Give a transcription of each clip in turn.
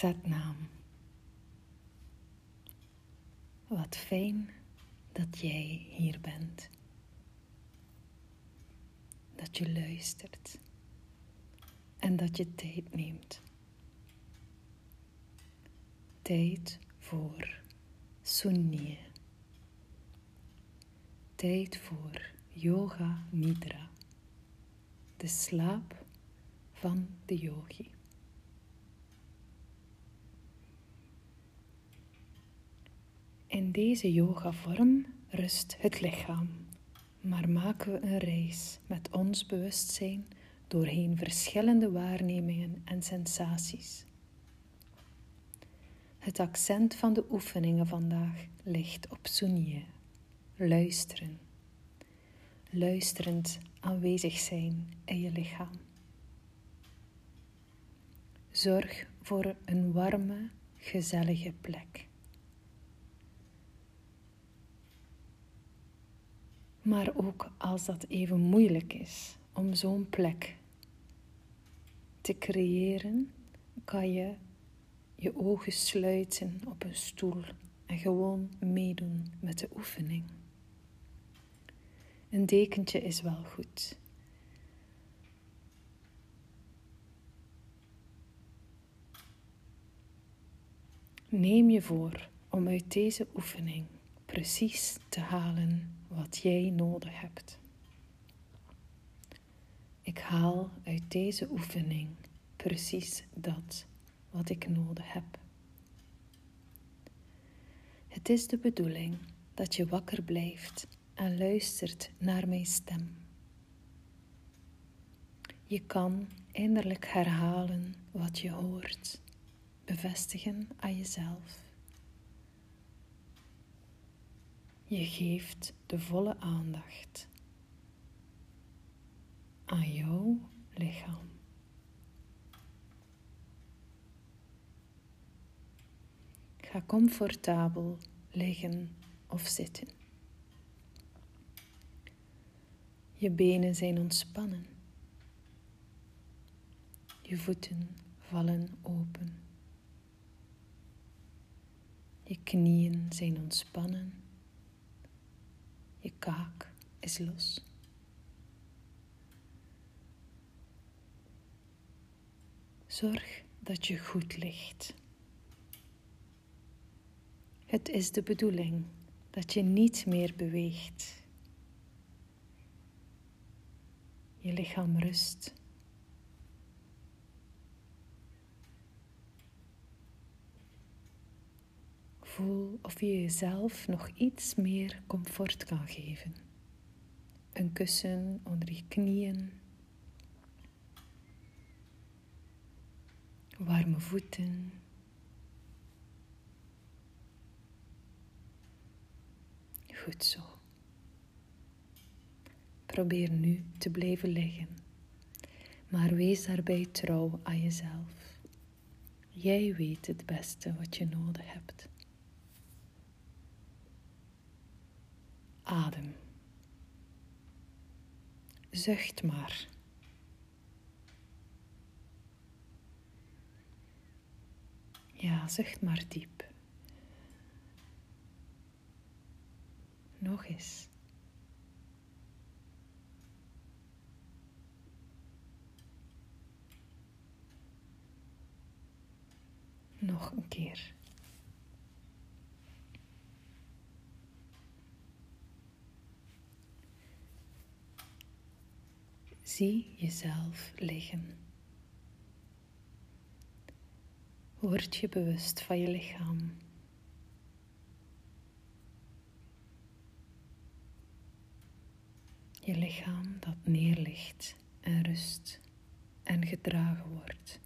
Satnam. Wat fijn dat jij hier bent. Dat je luistert en dat je tijd neemt. Tijd voor Sunye. Tijd voor Yoga Nidra, de slaap van de yogi. In deze yoga-vorm rust het lichaam, maar maken we een reis met ons bewustzijn doorheen verschillende waarnemingen en sensaties. Het accent van de oefeningen vandaag ligt op sunye, luisteren. Luisterend aanwezig zijn in je lichaam. Zorg voor een warme, gezellige plek. Maar ook als dat even moeilijk is om zo'n plek te creëren, kan je je ogen sluiten op een stoel en gewoon meedoen met de oefening. Een dekentje is wel goed. Neem je voor om uit deze oefening precies te halen wat jij nodig hebt. Ik haal uit deze oefening precies dat wat ik nodig heb. Het is de bedoeling dat je wakker blijft en luistert naar mijn stem. Je kan innerlijk herhalen wat je hoort, bevestigen aan jezelf. Je geeft de volle aandacht aan jouw lichaam. Ga comfortabel liggen of zitten. Je benen zijn ontspannen. Je voeten vallen open. Je knieën zijn ontspannen. Kaak is los. Zorg dat je goed ligt. Het is de bedoeling dat je niet meer beweegt. Je lichaam rust. Voel of je jezelf nog iets meer comfort kan geven. Een kussen onder je knieën. Warme voeten. Goed zo. Probeer nu te blijven liggen, maar wees daarbij trouw aan jezelf. Jij weet het beste wat je nodig hebt. Adem. Zucht maar. Ja, zucht maar diep. Nog eens. Nog een keer. Zie jezelf liggen. Word je bewust van je lichaam. Je lichaam dat neerligt en rust en gedragen wordt.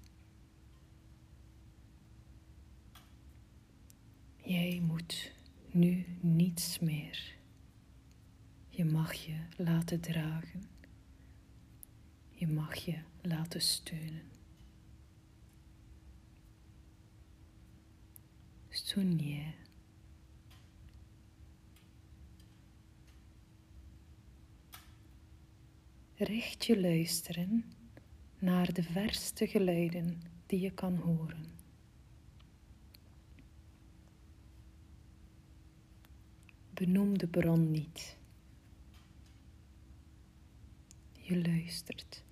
Jij moet nu niets meer. Je mag je laten dragen. Je mag je laten steunen. Steun je. Richt je luisteren naar de verste geluiden die je kan horen. Benoem de bron niet. Je luistert.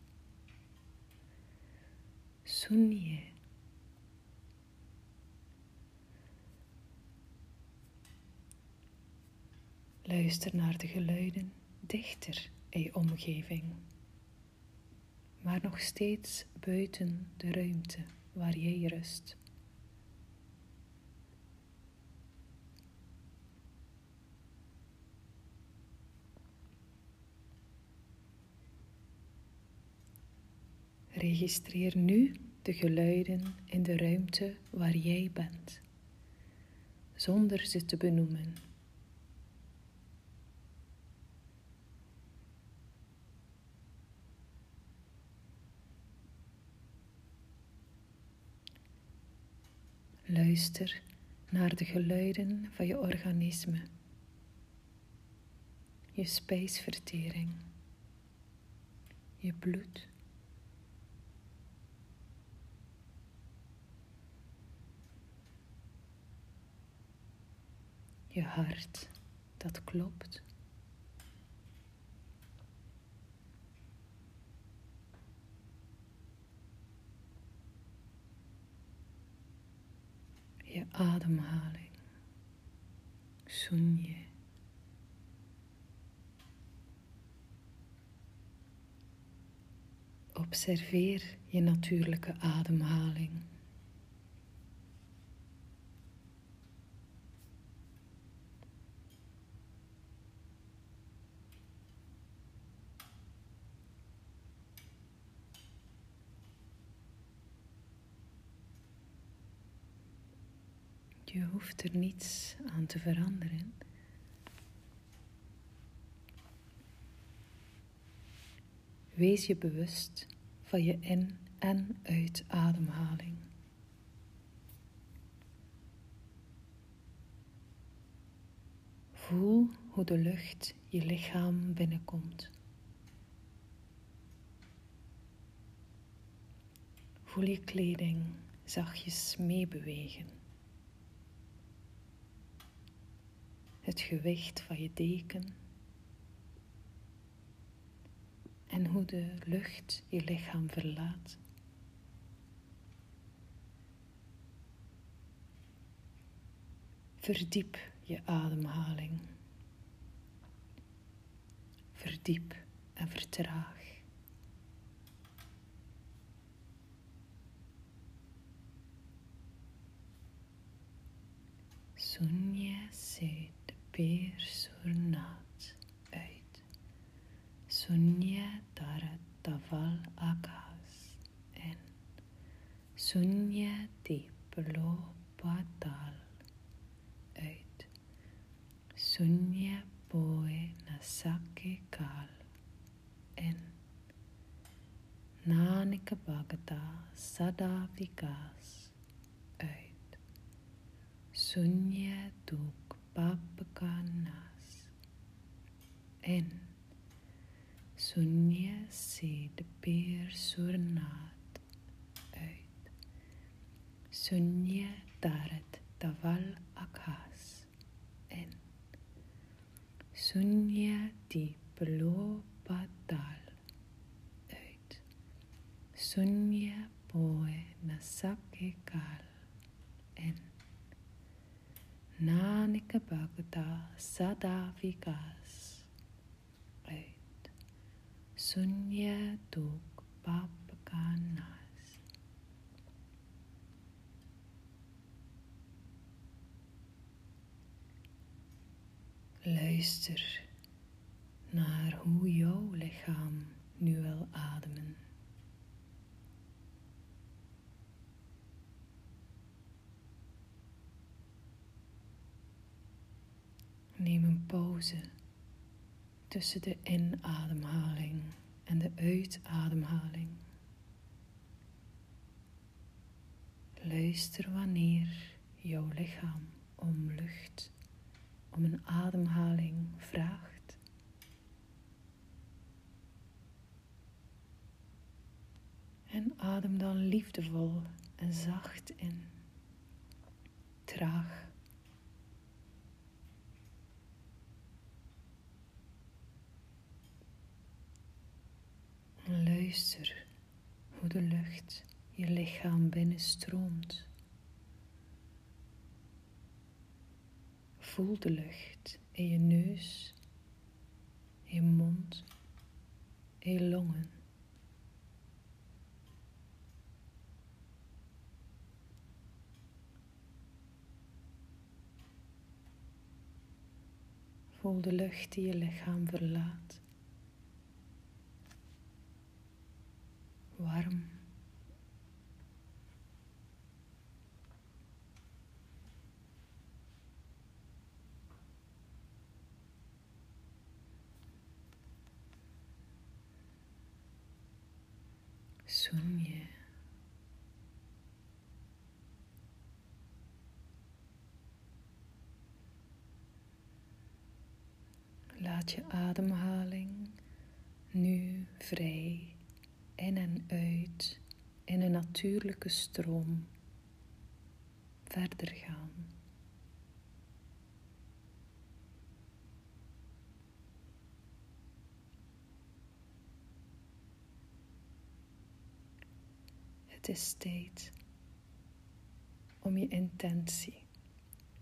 Luister naar de geluiden dichter in je omgeving, maar nog steeds buiten de ruimte waar jij rust. Registreer nu de geluiden in de ruimte waar jij bent, zonder ze te benoemen. Luister naar de geluiden van je organisme, je spijsvertering, je bloed. Je hart dat klopt. Je ademhaling. Sunje. Observeer je natuurlijke ademhaling. Je hoeft er niets aan te veranderen. Wees je bewust van je in- en uitademhaling. Voel hoe de lucht je lichaam binnenkomt. Voel je kleding zachtjes meebewegen. Het gewicht van je deken. En hoe de lucht je lichaam verlaat. Verdiep je ademhaling. Verdiep en vertraag. Sunye Sed Peer Surnaat uit. Sunye Darat Taval Akas en Sunye Diplo Patal uit. Sunye Boe Nasake Kal en Nanika Bhagata Sada Vikas uit. Sunye Duk Babaganas en Sunyasi de peer surnaat uit. Sunya darat taval akas en. Sunya di belo patal uit. Sunya poe nasake kal. Nanika Bhagata Sadavikas uit Sunya Duk Papakanas. Luister naar hoe jouw lichaam nu wil ademen. Neem een pauze tussen de inademhaling en de uitademhaling. Luister wanneer jouw lichaam om lucht, om een ademhaling vraagt. En adem dan liefdevol en zacht in, traag Luister hoe de lucht je lichaam binnenstroomt. Voel de lucht in je neus, in je mond, in je longen. Voel de lucht die je lichaam verlaat. Warm. Sunje. Laat je ademhaling nu vrij in en uit in een natuurlijke stroom verder gaan. Het is tijd om je intentie,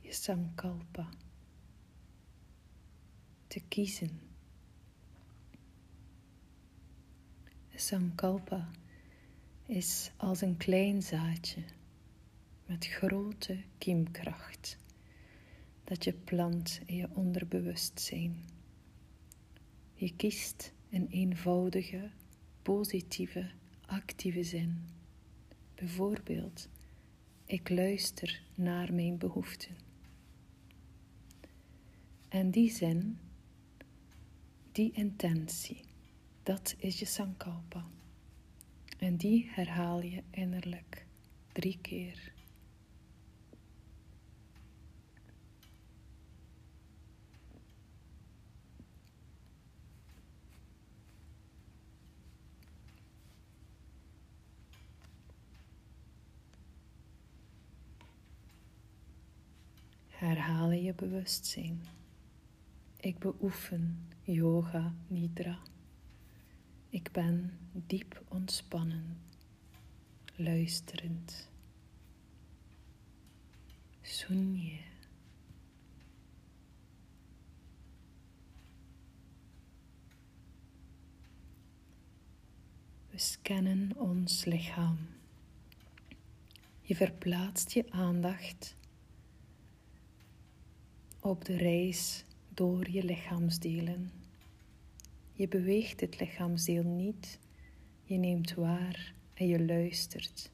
je sankalpa, te kiezen. Sankalpa is als een klein zaadje met grote kiemkracht dat je plant in je onderbewustzijn. Je kiest een eenvoudige, positieve, actieve zin. Bijvoorbeeld, ik luister naar mijn behoeften. En die zin, die intentie, dat is je sankalpa. En die herhaal je innerlijk drie keer. Herhaal je bewustzijn. Ik beoefen yoga nidra. Ik ben diep ontspannen, luisterend. Sunje. We scannen ons lichaam. Je verplaatst je aandacht op de reis door je lichaamsdelen. Je beweegt het lichaamsdeel niet, je neemt waar en je luistert.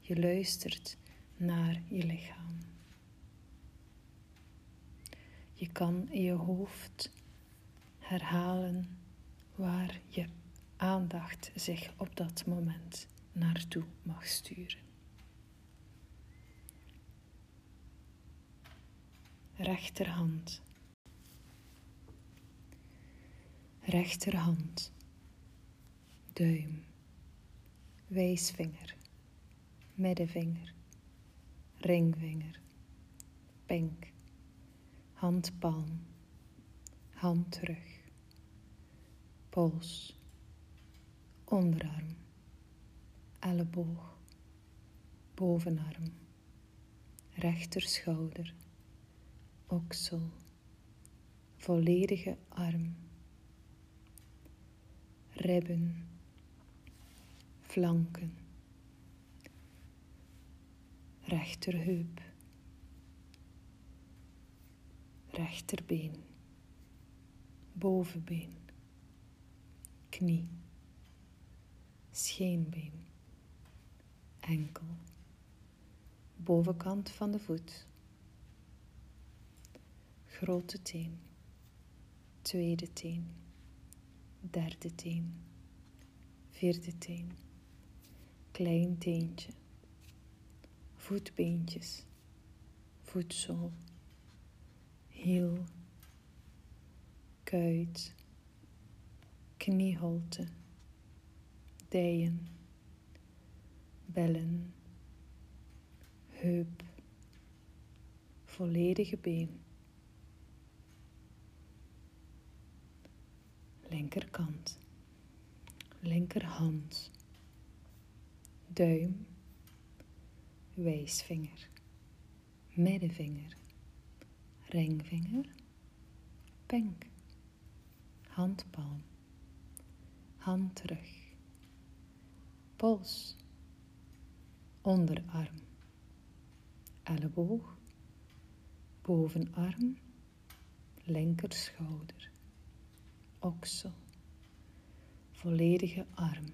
Je luistert naar je lichaam. Je kan in je hoofd herhalen waar je aandacht zich op dat moment naartoe mag sturen. Rechterhand rechterhand, duim, wijsvinger, middenvinger, ringvinger, pink, handpalm, handrug, pols, onderarm, elleboog, bovenarm, rechterschouder, oksel, volledige arm ribben, flanken, rechterheup, rechterbeen, bovenbeen, knie, scheenbeen, enkel, bovenkant van de voet, grote teen, tweede teen derde teen, vierde teen, klein teentje, voetbeentjes, voetzool, hiel, kuit, knieholte, dijen, bellen, heup, volledige been. Linkerkant, linkerhand, duim, wijsvinger, middenvinger, ringvinger, pink, handpalm, handrug, pols, onderarm, elleboog, bovenarm, linkerschouder, oksel, volledige arm,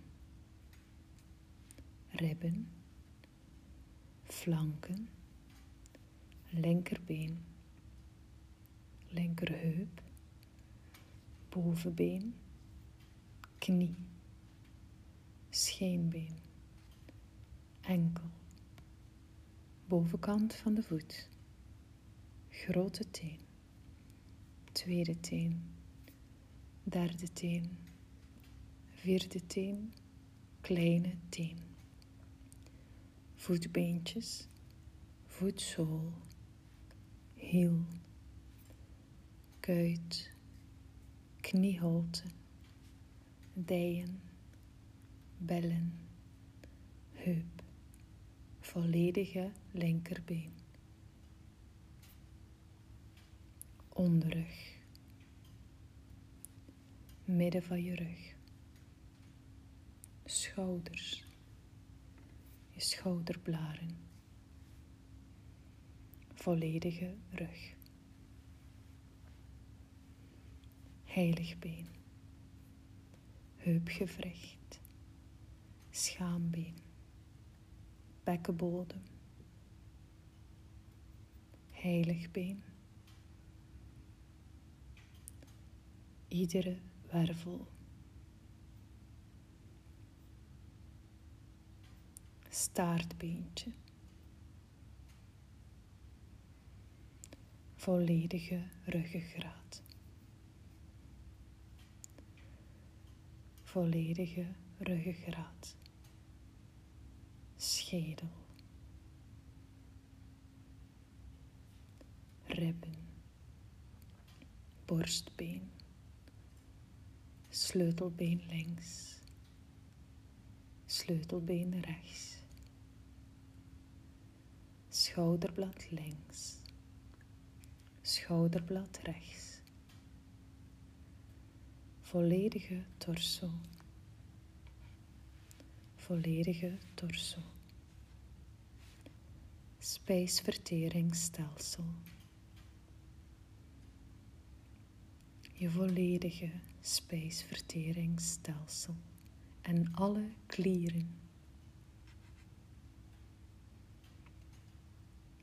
ribben, flanken, linkerbeen, linkerheup, bovenbeen, knie, scheenbeen, enkel, bovenkant van de voet, grote teen, tweede teen, derde teen, vierde teen, kleine teen, voetbeentjes, voetzool, hiel, kuit, knieholte, dijen, bellen, heup, volledige linkerbeen, onderrug, midden van je rug, schouders, je schouderblaren, volledige rug. heiligbeen, heupgewricht, schaambeen, bekkenbodem, heiligbeen. Iedere wervel. Staartbeentje. Volledige ruggengraat. volledige ruggengraat, schedel, ribben, borstbeen, sleutelbeen links, sleutelbeen rechts, schouderblad links, schouderblad rechts volledige torso. Volledige torso. Spijsverteringsstelsel. Je volledige spijsverteringsstelsel en alle klieren.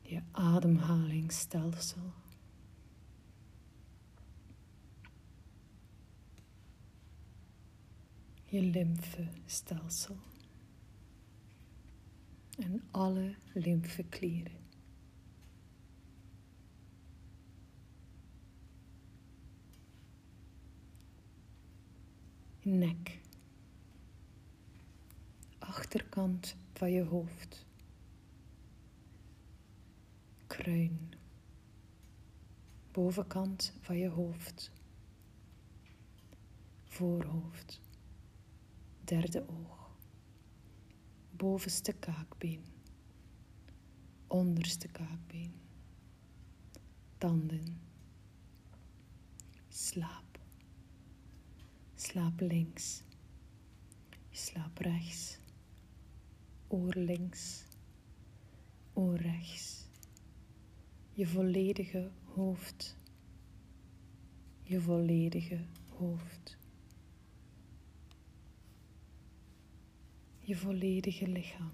Je ademhalingsstelsel. je lymfestelsel en alle lymfeklieren. Nek, achterkant van je hoofd, kruin, bovenkant van je hoofd, voorhoofd. Derde oog, bovenste kaakbeen, onderste kaakbeen, tanden, slaap, slaap links, slaap rechts, oor links, oor rechts, je volledige hoofd, je volledige hoofd. je volledige lichaam.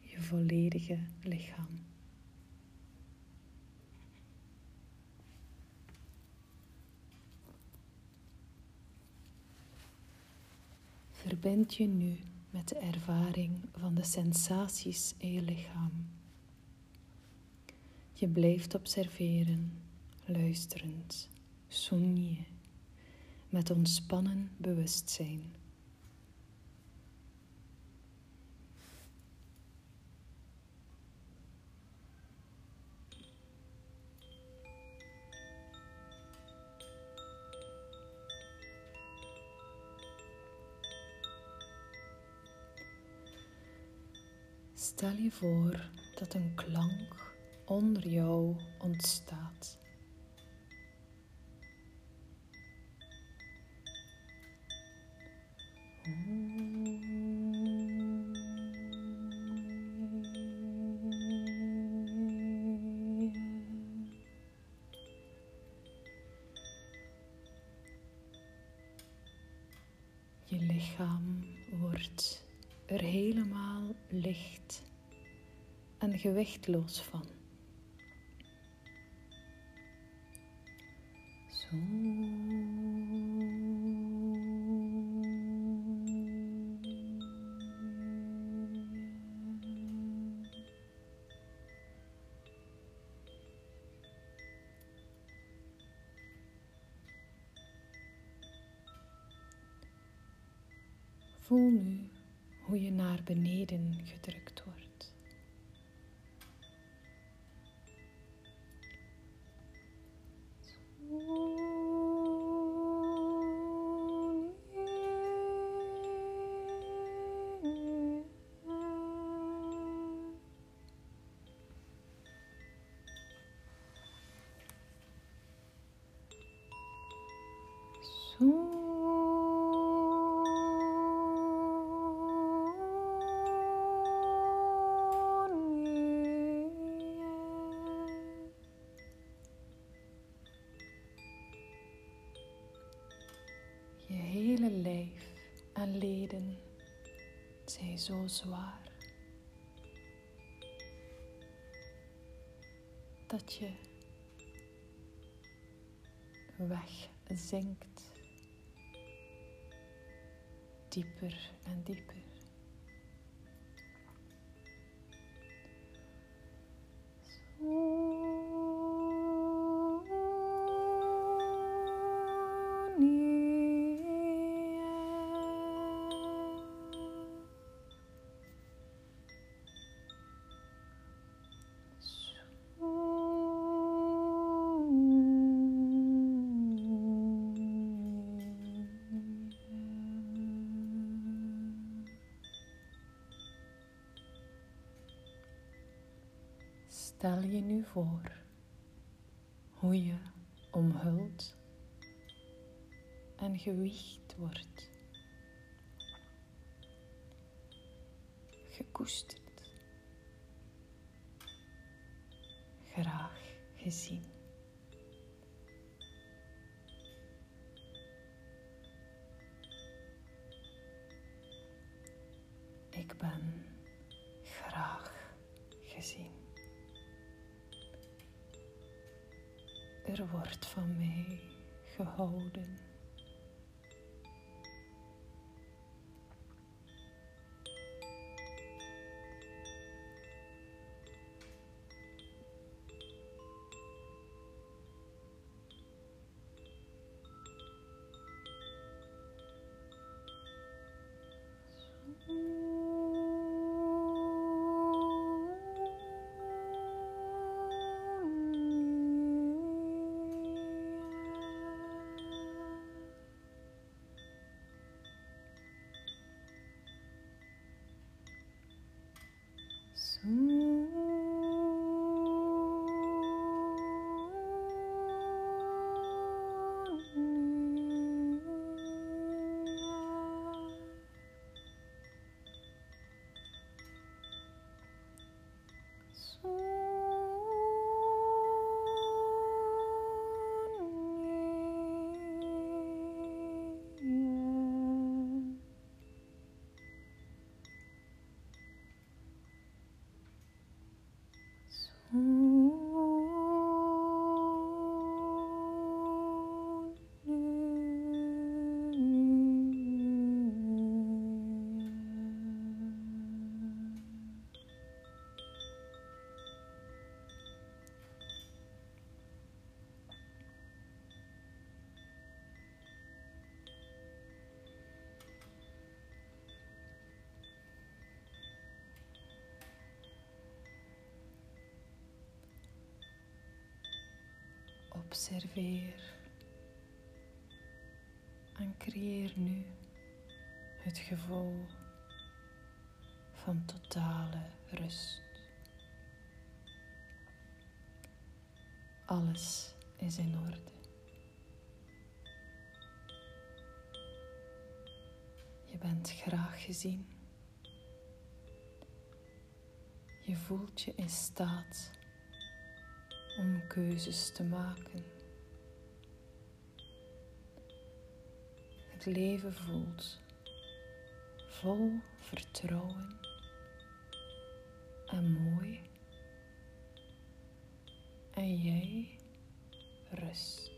Je volledige lichaam. Verbind je nu met de ervaring van de sensaties in je lichaam. Je blijft observeren, luisterend, soenie, met ontspannen bewustzijn. Stel je voor dat een klank onder jou ontstaat. En gewichtloos van. Je hele lijf en leden zijn zo zwaar dat je wegzinkt dieper en dieper. Stel je nu voor hoe je omhuld en gewicht wordt, gekoesterd, graag gezien. Ik ben graag gezien. Er wordt van mij gehouden. Observeer en creëer nu het gevoel van totale rust. Alles is in orde. Je bent graag gezien. Je voelt je in staat om keuzes te maken. Het leven voelt vol vertrouwen en mooi. En jij rust.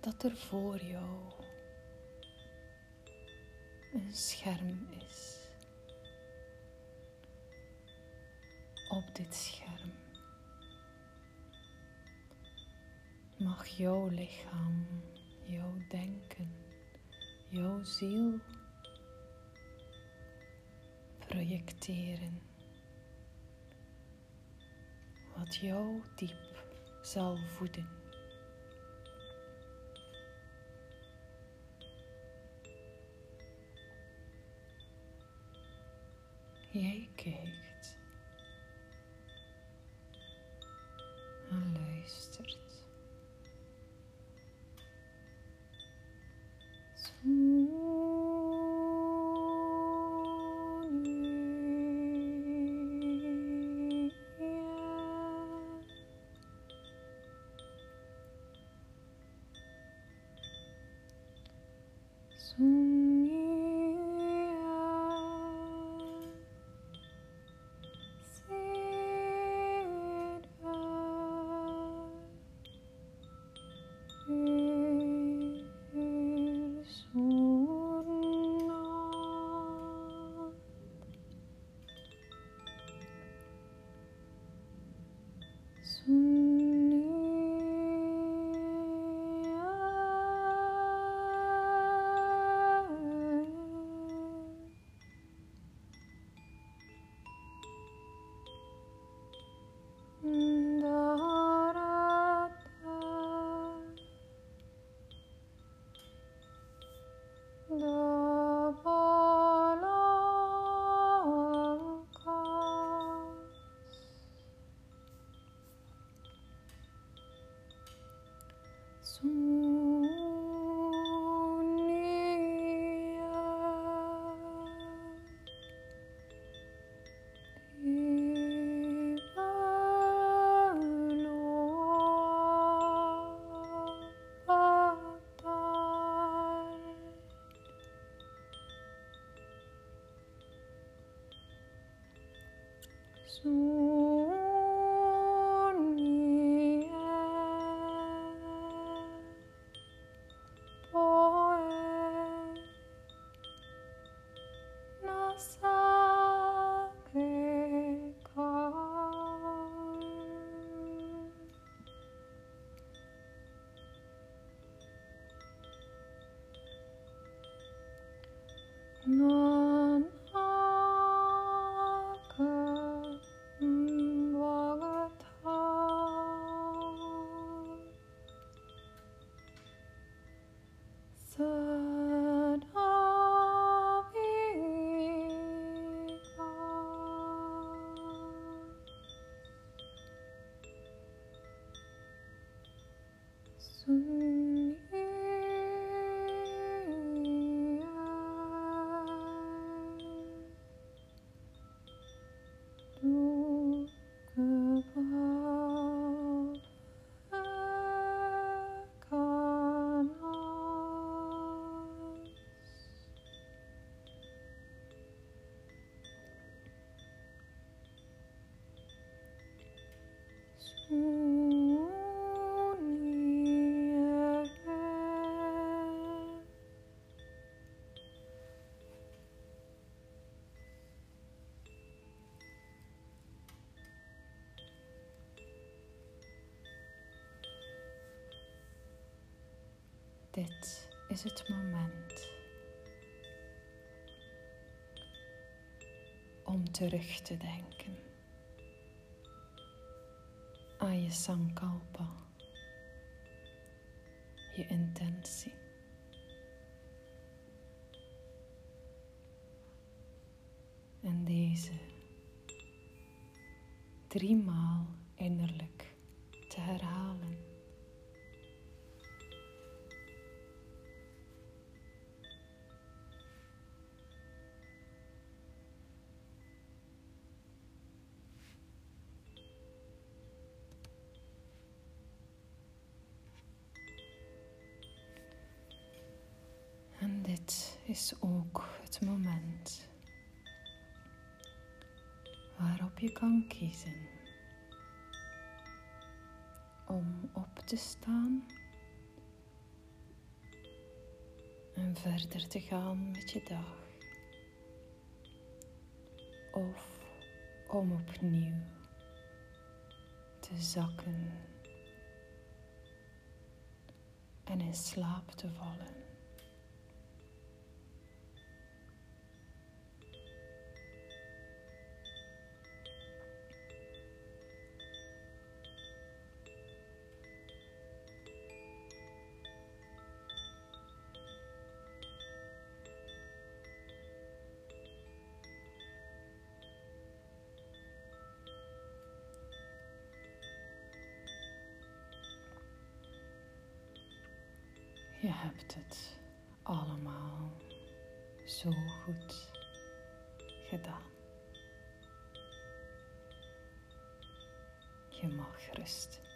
Dat er voor jou een scherm is. Op dit scherm mag jouw lichaam, jouw denken, jouw ziel projecteren. Wat jou diep zal voeden. Jij kijkt Oh. Dit is het moment om terug te denken je sankalpa, je intentie. En deze driemaal innerlijk te herhalen. Je kan kiezen om op te staan en verder te gaan met je dag. Of om opnieuw te zakken en in slaap te vallen. Je hebt het allemaal zo goed gedaan. Je mag rusten.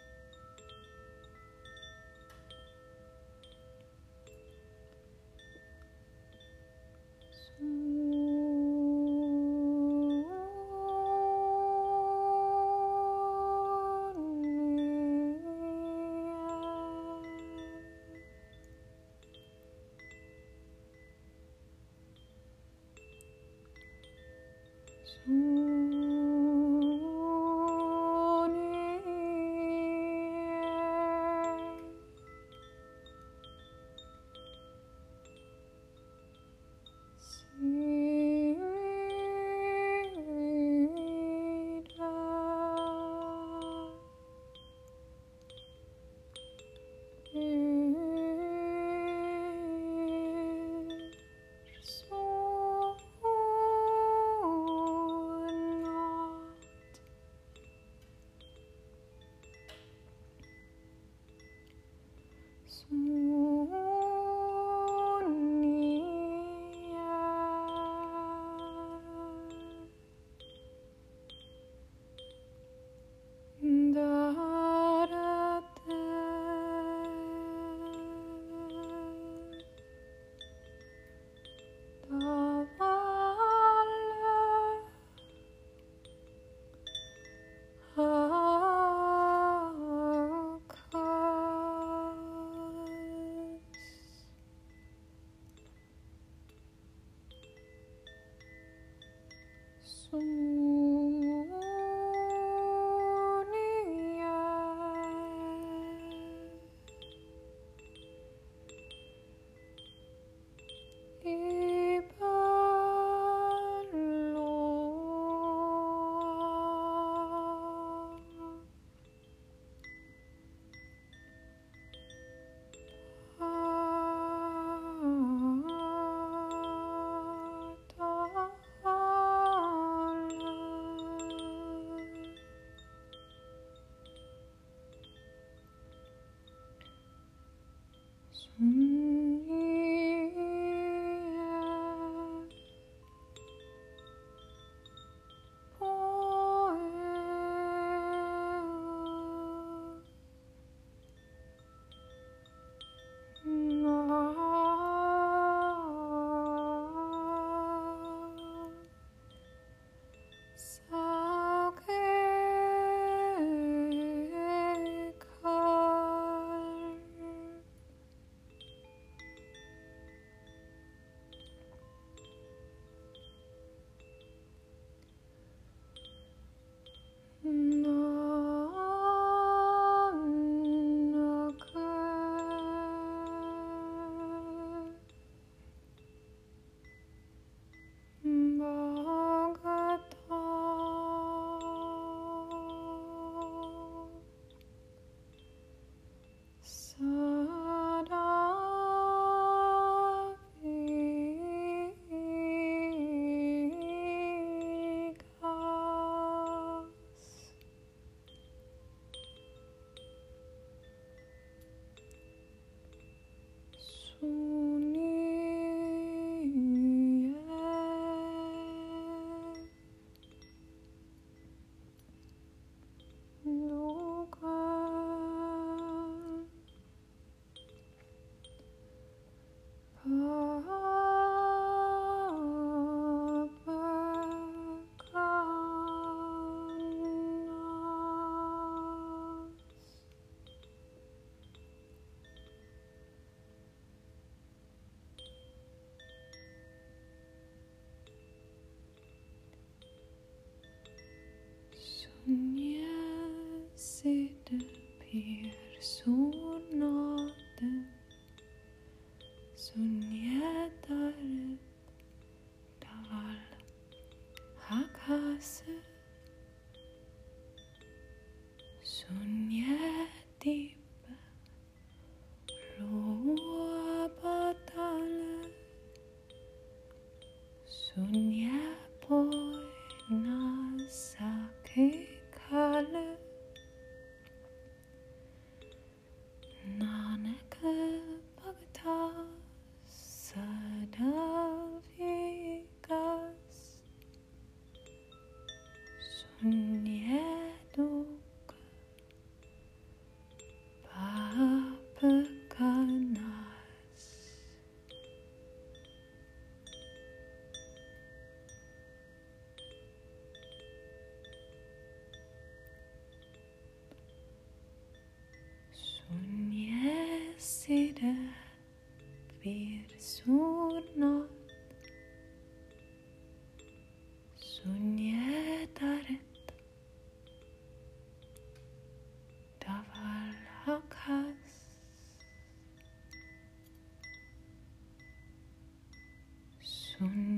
surnaden sun yetarib dağlar hakası sun yetib Ere per surno sunjetaret taval hakas sun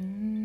Mm.